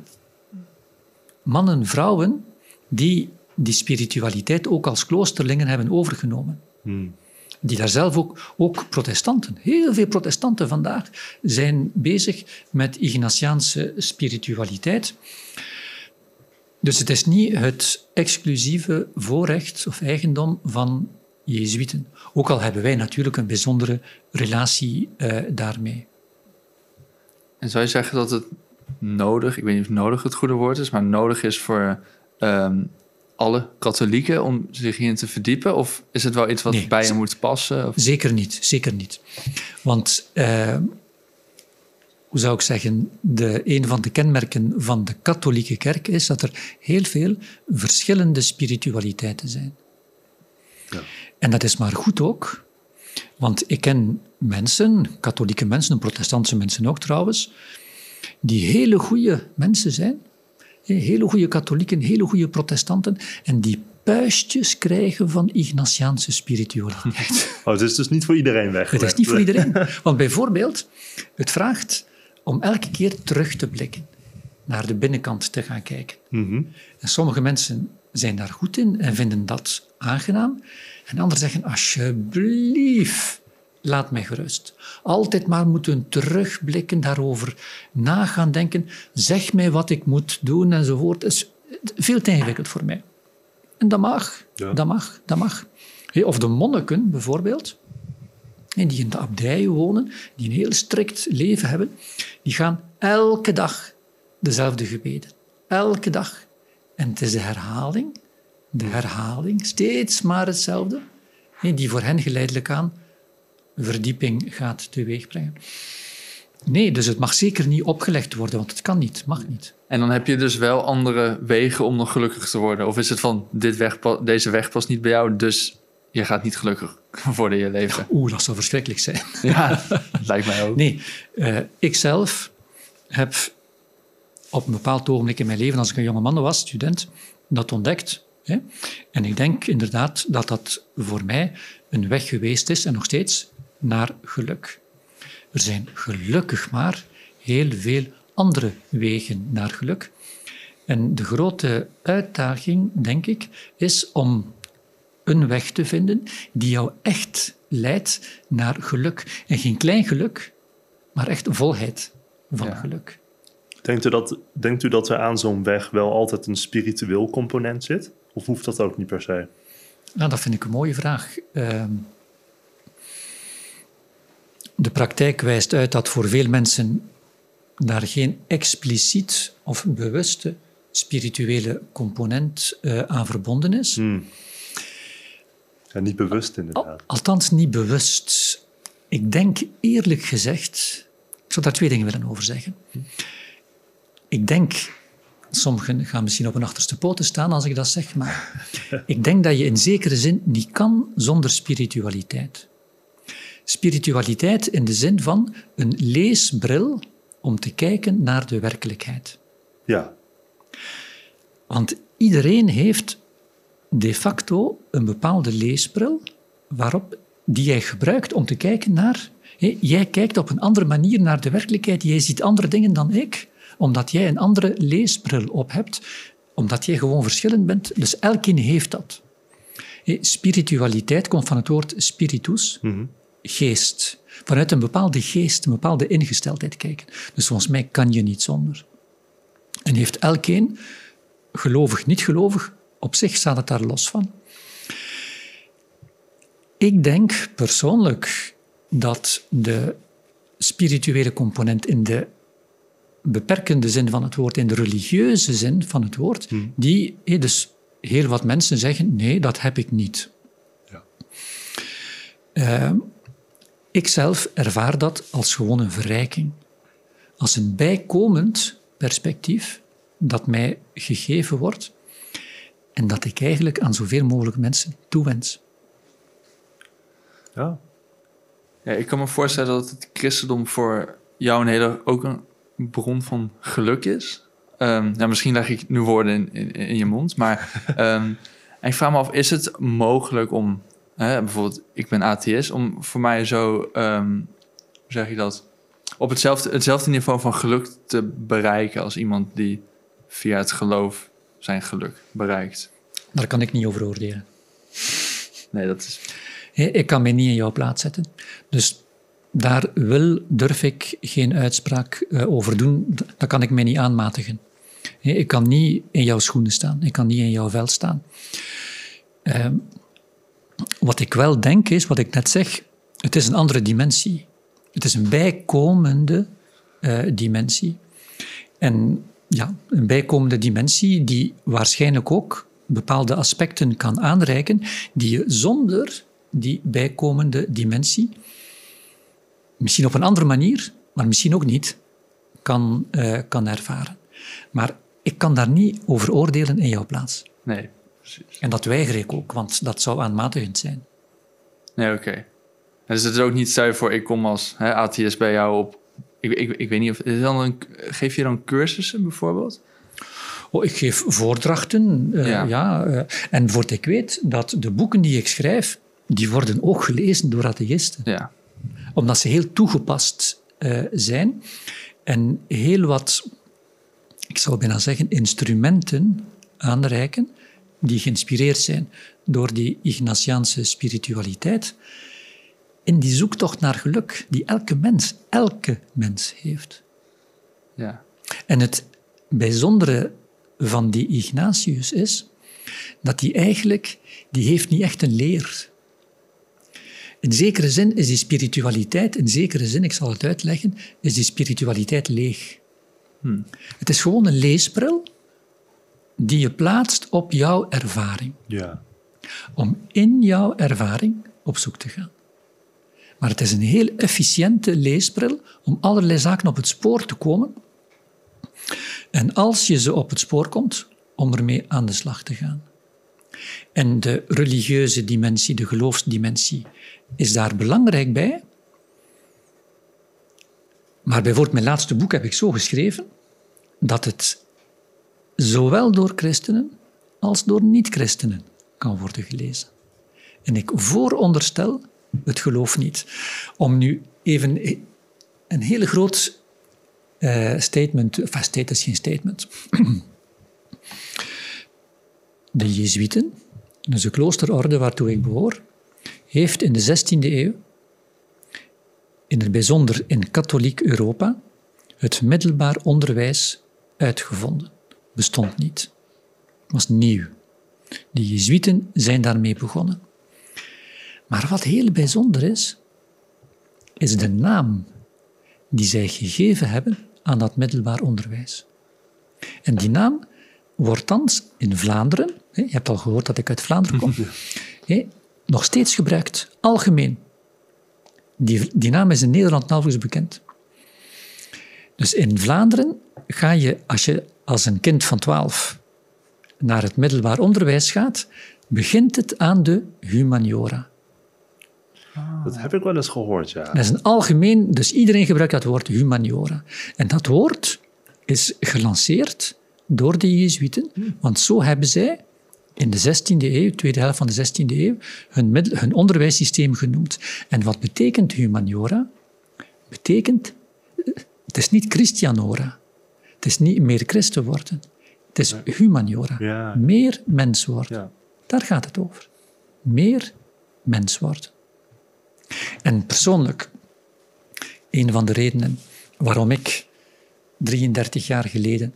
mannen, vrouwen, die die spiritualiteit ook als kloosterlingen hebben overgenomen. Hmm. Die daar zelf ook, ook protestanten, heel veel protestanten vandaag, zijn bezig met Ignatiaanse spiritualiteit. Dus het is niet het exclusieve voorrecht of eigendom van Jezuïeten. Ook al hebben wij natuurlijk een bijzondere relatie eh, daarmee. En zou je zeggen dat het nodig, ik weet niet of nodig het goede woord is, maar nodig is voor ehm, alle katholieken om zich hierin te verdiepen? Of is het wel iets wat Nee. bij je moet passen? Of? Zeker niet, zeker niet. Want, eh, hoe zou ik zeggen, de, een van de kenmerken van de katholieke kerk is dat er heel veel verschillende spiritualiteiten zijn. Ja. En dat is maar goed ook, want ik ken mensen, katholieke mensen en protestantse mensen ook trouwens, die hele goede mensen zijn, hele goede katholieken, hele goede protestanten, en die puistjes krijgen van Ignatiaanse spiritualiteit. <laughs> Oh, het is dus niet voor iedereen weg. Het is niet voor iedereen. Want bijvoorbeeld, het vraagt om elke keer terug te blikken, naar de binnenkant te gaan kijken. Mhm. En sommige mensen zijn daar goed in en vinden dat aangenaam. En anderen zeggen, alsjeblieft, laat mij gerust. Altijd maar moeten terugblikken, daarover na gaan denken. Zeg mij wat ik moet doen enzovoort. Het is veel te ingewikkeld voor mij. En dat mag, Ja. dat mag, dat mag. Of de monniken bijvoorbeeld, die in de abdij wonen, die een heel strikt leven hebben, die gaan elke dag dezelfde gebeden. Elke dag. En het is de herhaling, de herhaling, steeds maar hetzelfde, die voor hen geleidelijk aan verdieping gaat teweegbrengen. Nee, dus het mag zeker niet opgelegd worden, want het kan niet, mag niet. En dan heb je dus wel andere wegen om nog gelukkig te worden. Of is het van, dit weg, deze weg past niet bij jou, dus je gaat niet gelukkig <laughs> worden in je leven? Oeh, dat zou verschrikkelijk zijn. <laughs> Ja, lijkt mij ook. Nee, eh, ik zelf heb op een bepaald ogenblik in mijn leven, als ik een jonge man was, student, dat ontdekt. Hè? En ik denk inderdaad dat dat voor mij een weg geweest is, en nog steeds, naar geluk. Er zijn gelukkig maar heel veel andere wegen naar geluk. En de grote uitdaging, denk ik, is om een weg te vinden die jou echt leidt naar geluk. En geen klein geluk, maar echt volheid van Ja. geluk. Denkt u, dat, denkt u dat er aan zo'n weg wel altijd een spiritueel component zit? Of hoeft dat ook niet per se? Nou, dat vind ik een mooie vraag. Ehm, de praktijk wijst uit dat voor veel mensen daar geen expliciet of bewuste spirituele component eh, aan verbonden is. Hmm. Ja, niet bewust Al- inderdaad. althans, niet bewust. Ik denk eerlijk gezegd, ik zou daar twee dingen willen over zeggen. Ik denk, sommigen gaan misschien op hun achterste poten staan als ik dat zeg, maar ik denk dat je in zekere zin niet kan zonder spiritualiteit. Spiritualiteit in de zin van een leesbril om te kijken naar de werkelijkheid. Ja, Want iedereen heeft de facto een bepaalde leesbril waarop, die jij gebruikt om te kijken naar... Hé, jij kijkt op een andere manier naar de werkelijkheid. Jij ziet andere dingen dan ik, omdat jij een andere leesbril op hebt. Omdat jij gewoon verschillend bent. Dus elkeen heeft dat. Hé, spiritualiteit komt van het woord spiritus, geest. Vanuit een bepaalde geest, een bepaalde ingesteldheid kijken. Dus volgens mij kan je niet zonder. En heeft elkeen gelovig, niet gelovig, op zich staat het daar los van. Ik denk persoonlijk dat de spirituele component in de beperkende zin van het woord, in de religieuze zin van het woord, die eh, dus heel wat mensen zeggen, nee, dat heb ik niet. Ja. Eh, ik zelf ervaar dat als gewoon een verrijking, als een bijkomend perspectief dat mij gegeven wordt en dat ik eigenlijk aan zoveel mogelijk mensen toewens. ja. Ja, ik kan me voorstellen dat het christendom voor jou een hele, ook een bron van geluk is. Ehm, ja, misschien leg ik nu woorden in, in, in je mond, maar ehm, en <laughs> ik vraag me af, is het mogelijk om, hè, bijvoorbeeld, ik ben atheïst, om voor mij zo, ehm, hoe zeg je dat, op hetzelfde, hetzelfde niveau van geluk te bereiken als iemand die via het geloof zijn geluk bereikt? Daar kan ik niet over oordelen. Nee, dat is. Ik kan mij niet in jouw plaats zetten. Dus daar wil, durf ik geen uitspraak eh, over doen. Dat kan ik mij niet aanmatigen. Ik kan niet in jouw schoenen staan. Ik kan niet in jouw vel staan. Wat ik wel denk is, wat ik net zeg, het is een andere dimensie. Het is een bijkomende eh, dimensie. En ja, een bijkomende dimensie die waarschijnlijk ook bepaalde aspecten kan aanreiken die je zonder die bijkomende dimensie misschien op een andere manier, maar misschien ook niet, kan, eh, kan ervaren. Maar ik kan daar niet over oordelen in jouw plaats. Nee, precies. En dat weiger ik ook, want dat zou aanmatigend zijn. Nee, oké. Dus het is ook niet, je voor, ik kom als hè, atheïst bij jou op... Ik, ik, ik weet niet of... Is het dan een, geef je dan cursussen bijvoorbeeld? Oh, ik geef voordrachten, eh, Ja. ja. eh, en voor ik weet dat de boeken die ik schrijf, die worden ook gelezen door atheïsten. Ja. omdat ze heel toegepast eh, zijn en heel wat, ik zou bijna zeggen, instrumenten aanreiken die geïnspireerd zijn door die Ignatiaanse spiritualiteit in die zoektocht naar geluk die elke mens, elke mens heeft. Ja. En het bijzondere van die Ignatius is dat hij eigenlijk, die heeft niet echt een leer. In zekere zin is die spiritualiteit, in zekere zin, ik zal het uitleggen, is die spiritualiteit leeg. Het is gewoon een leesbril die je plaatst op jouw ervaring, Ja. om in jouw ervaring op zoek te gaan. Maar het is een heel efficiënte leesbril om allerlei zaken op het spoor te komen. En als je ze op het spoor komt, om ermee aan de slag te gaan. En de religieuze dimensie, de geloofsdimensie, is daar belangrijk bij. Maar bijvoorbeeld mijn laatste boek heb ik zo geschreven dat het zowel door christenen als door niet-christenen kan worden gelezen. En ik vooronderstel het geloof niet. Om nu even een hele groot eh, statement, enfin, statement is geen statement. <clears throat> De Jezuïeten dus de kloosterorde waartoe ik behoor, heeft in de 16e eeuw, in het bijzonder in katholiek Europa, het middelbaar onderwijs uitgevonden. Bestond niet. was nieuw. De Jezuïeten zijn daarmee begonnen. Maar wat heel bijzonder is, is de naam die zij gegeven hebben aan dat middelbaar onderwijs. En die naam wordt thans in Vlaanderen, je hebt al gehoord dat ik uit Vlaanderen kom, <laughs> nog steeds gebruikt, algemeen. Die, die naam is in Nederland nauwelijks bekend. Dus in Vlaanderen ga je, als je als een kind van 12 naar het middelbaar onderwijs gaat, begint het aan de humaniora. Dat heb ik wel eens gehoord, ja. Dat is een algemeen, dus iedereen gebruikt dat woord humaniora. En dat woord is gelanceerd door de Jezuïeten, want zo hebben zij in de 16e eeuw, tweede helft van de 16e eeuw, hun, hun onderwijssysteem genoemd. En wat betekent humaniora? Betekent, het is niet Christianora. Het is niet meer christen worden. Het is humaniora. Meer mens worden. Ja. Daar gaat het over. Meer mens worden. En persoonlijk, een van de redenen waarom ik 33 jaar geleden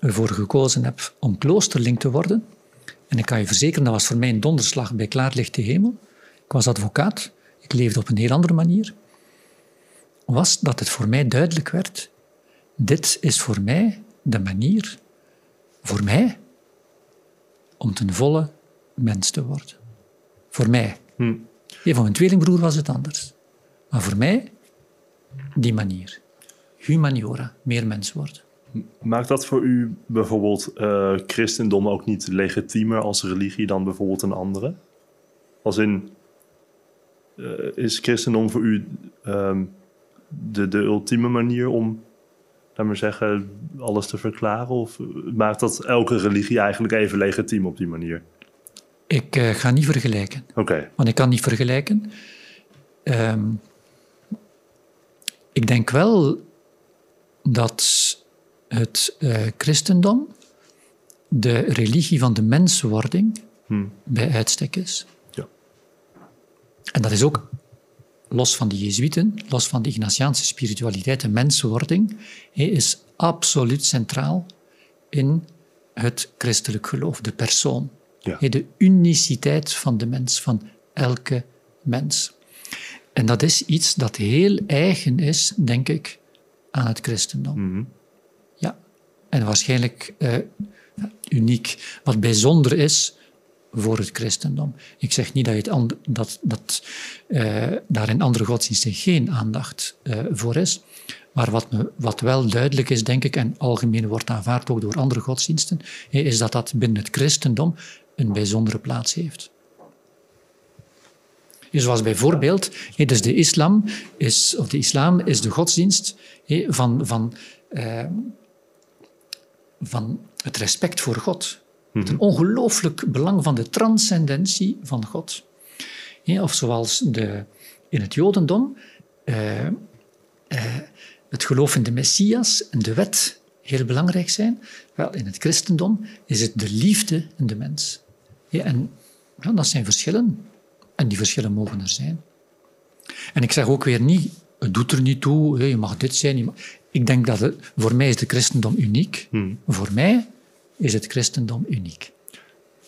ervoor gekozen heb om kloosterling te worden, en ik kan je verzekeren, dat was voor mij een donderslag bij klaarlichte hemel. Ik was advocaat, ik leefde op een heel andere manier. Was dat het voor mij duidelijk werd: dit is voor mij de manier, voor mij, om ten volle mens te worden. Voor mij. Hm. Van mijn tweelingbroer was het anders. Maar voor mij, die manier. Humaniora, meer mens worden. Maakt dat voor u bijvoorbeeld uh, christendom ook niet legitiemer als religie dan bijvoorbeeld een andere? Als in, uh, is christendom voor u um, de, de ultieme manier om, laat maar zeggen, alles te verklaren? Of maakt dat elke religie eigenlijk even legitiem op die manier? Ik uh, ga niet vergelijken. Oké. Want ik kan niet vergelijken. Um, ik denk wel dat het uh, christendom de religie van de menswording hmm. bij uitstek is. Ja. En dat is ook, los van de Jezuïeten, los van de Ignatiaanse spiritualiteit, de menswording is absoluut centraal in het christelijk geloof, de persoon. Ja. De uniciteit van de mens, van elke mens. En dat is iets dat heel eigen is, denk ik, aan het christendom. Mm en waarschijnlijk uh, uniek. Wat bijzonder is voor het christendom. Ik zeg niet dat, het dat, dat uh, daar in andere godsdiensten geen aandacht uh, voor is. Maar wat, wat wel duidelijk is, denk ik, en algemeen wordt aanvaard ook door andere godsdiensten, is dat dat binnen het christendom een bijzondere plaats heeft. Zoals bijvoorbeeld, dus de islam is, of de islam is de godsdienst van, van van het respect voor God. Het een ongelooflijk belang van de transcendentie van God. of zoals de, in het Jodendom uh, uh, het geloof in de Messias en de wet heel belangrijk zijn. Wel, in het christendom is het de liefde in de mens. Ja, en ja, dat zijn verschillen. En die verschillen mogen er zijn. En ik zeg ook weer niet, het doet er niet toe, je mag dit zijn. Mag... Ik denk dat het, voor mij is het christendom uniek. Hmm. Voor mij is het christendom uniek.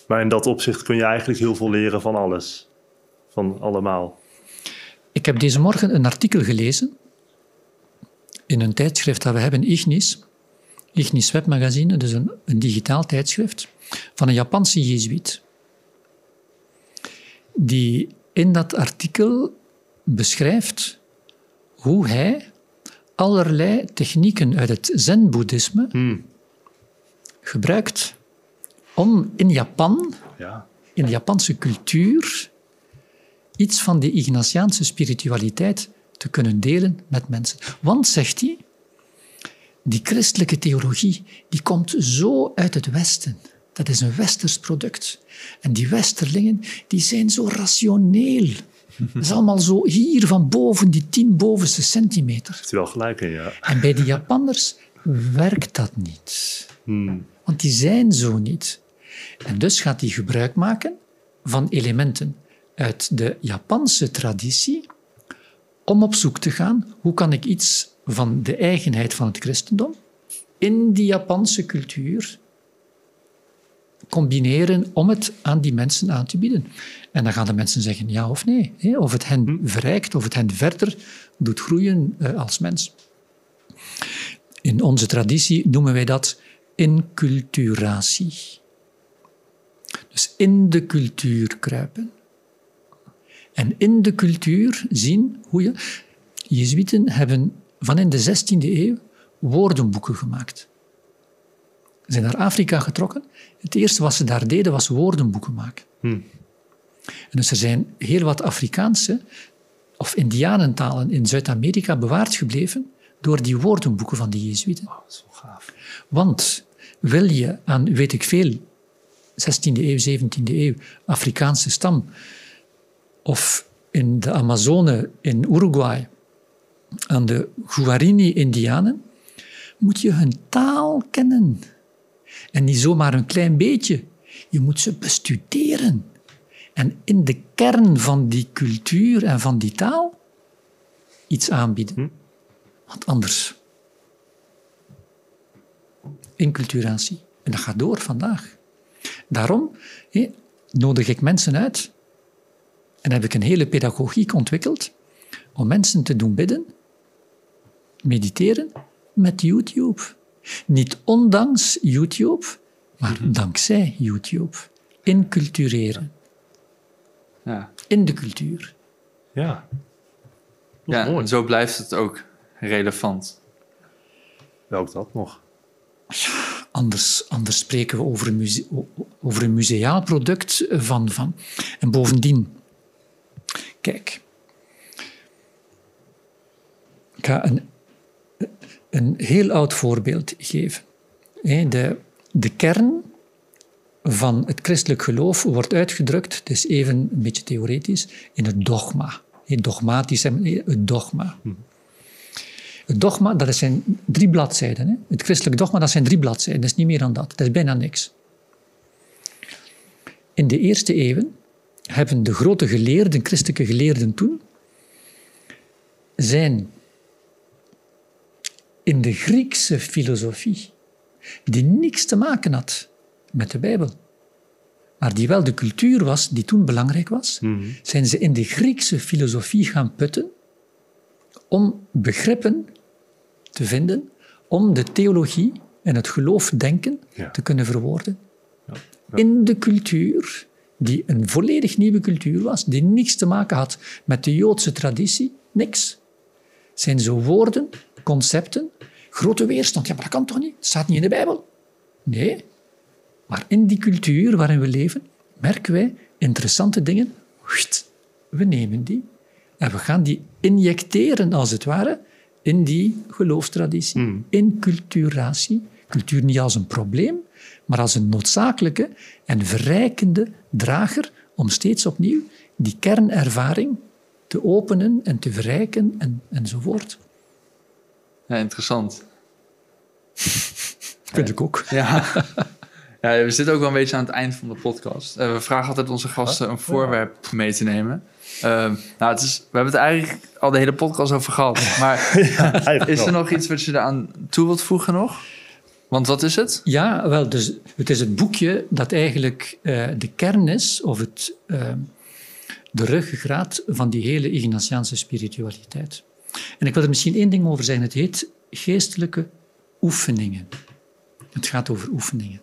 Maar in dat opzicht kun je eigenlijk heel veel leren van alles. Van allemaal. Ik heb deze morgen een artikel gelezen in een tijdschrift dat we hebben, Ignis. Ignis Webmagazine, dus een, een digitaal tijdschrift, van een Japanse jezuïet. Die in dat artikel beschrijft hoe hij allerlei technieken uit het Zen-boeddhisme hmm. Gebruikt om in Japan, ja. in de Japanse cultuur, iets van die Ignatiaanse spiritualiteit te kunnen delen met mensen. Want, zegt hij, die christelijke theologie die komt zo uit het Westen. Dat is een westers product. En die westerlingen die zijn zo rationeel. Dat is allemaal zo hier van boven, die tien bovenste centimeter. Heeft u wel gelijk in, ja. En bij de Japanners werkt dat niet. Hmm. Want die zijn zo niet. En dus gaat hij gebruik maken van elementen uit de Japanse traditie om op zoek te gaan hoe kan ik iets van de eigenheid van het christendom in die Japanse cultuur combineren om het aan die mensen aan te bieden. En dan gaan de mensen zeggen ja of nee. Of het hen verrijkt, of het hen verder doet groeien uh, als mens. In onze traditie noemen wij dat inculturatie. Dus in de cultuur kruipen. En in de cultuur zien hoe je... Jezuïeten hebben van in de 16e eeuw woordenboeken gemaakt. Ze zijn naar Afrika getrokken. Het eerste wat ze daar deden was woordenboeken maken. Hmm. En dus er zijn heel wat Afrikaanse of Indianentalen in Zuid-Amerika bewaard gebleven door die woordenboeken van de Jezuïeten. Oh, zo gaaf. Want wil je aan, weet ik veel, 16e eeuw, 17e eeuw, Afrikaanse stam, of in de Amazone in Uruguay, aan de Guarini-Indianen, moet je hun taal kennen. En niet zomaar een klein beetje. Je moet ze bestuderen. En in de kern van die cultuur en van die taal iets aanbieden. Hm? Want anders. Inculturatie. En dat gaat door vandaag. Daarom nodig ik mensen uit en heb ik een hele pedagogiek ontwikkeld om mensen te doen bidden, mediteren met YouTube. Niet ondanks YouTube, maar mhm. dankzij YouTube. Incultureren. Ja. In de cultuur. Ja. Ja, en zo blijft het ook relevant. Welk dat nog? Ja, anders, anders spreken we over een, over een museaal product van, van. En bovendien, kijk. Ik ga een een heel oud voorbeeld geven. De, de kern van het christelijk geloof wordt uitgedrukt, het is even een beetje theoretisch, in het dogma. Dogmatisch, het dogma. Het dogma, dat zijn drie bladzijden. Het christelijk dogma, dat zijn drie bladzijden. Dat is niet meer dan dat. Dat is bijna niks. In de eerste eeuwen hebben de grote geleerden, christelijke geleerden toen, zijn in de Griekse filosofie, die niks te maken had met de Bijbel, maar die wel de cultuur was die toen belangrijk was, mhm. zijn ze in de Griekse filosofie gaan putten om begrippen te vinden, om de theologie en het geloofdenken te kunnen verwoorden. Ja. In de cultuur, die een volledig nieuwe cultuur was, die niks te maken had met de Joodse traditie, niks. Zijn zo woorden concepten, grote weerstand. Ja, maar dat kan toch niet? Het staat niet in de Bijbel. Nee. Maar in die cultuur waarin we leven, merken wij interessante dingen. We nemen die en we gaan die injecteren, als het ware, in die geloofstraditie, mm. in culturatie. Cultuur niet als een probleem, maar als een noodzakelijke en verrijkende drager om steeds opnieuw die kernervaring te openen en te verrijken en, enzovoort. Ja, interessant. <laughs> Vind ik ook. Ja. ja, we zitten ook wel een beetje aan het eind van de podcast. Eh, we vragen altijd onze gasten een voorwerp mee te nemen. Ehm, nou, het is, we hebben het eigenlijk al de hele podcast over gehad. <laughs> Maar is er nog iets wat je eraan toe wilt voegen nog? Want wat is het? Ja, wel, dus het is het boekje dat eigenlijk uh, de kern is, of het, uh, de ruggengraat van die hele Ignatiaanse spiritualiteit. En ik wil er misschien één ding over zeggen. Het heet geestelijke oefeningen. Het gaat over oefeningen.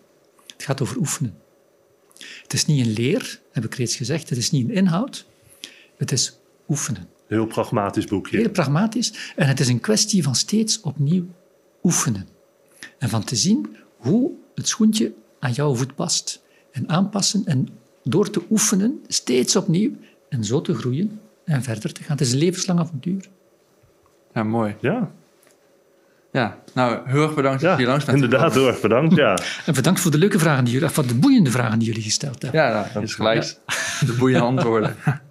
Het gaat over oefenen. Het is niet een leer, heb ik reeds gezegd. Het is niet een inhoud. Het is oefenen. Heel pragmatisch boekje. Heel pragmatisch. En het is een kwestie van steeds opnieuw oefenen. En van te zien hoe het schoentje aan jouw voet past. En aanpassen en door te oefenen steeds opnieuw en zo te groeien en verder te gaan. Het is een levenslang avontuur. Ja, mooi. Ja. Ja, nou, heel erg bedankt dat je langs bent Inderdaad, heel erg bedankt, ja. <laughs> en bedankt voor de leuke vragen die jullie, voor de boeiende vragen die jullie gesteld hebben. Ja, nou, is gelijk. De boeiende antwoorden. <laughs>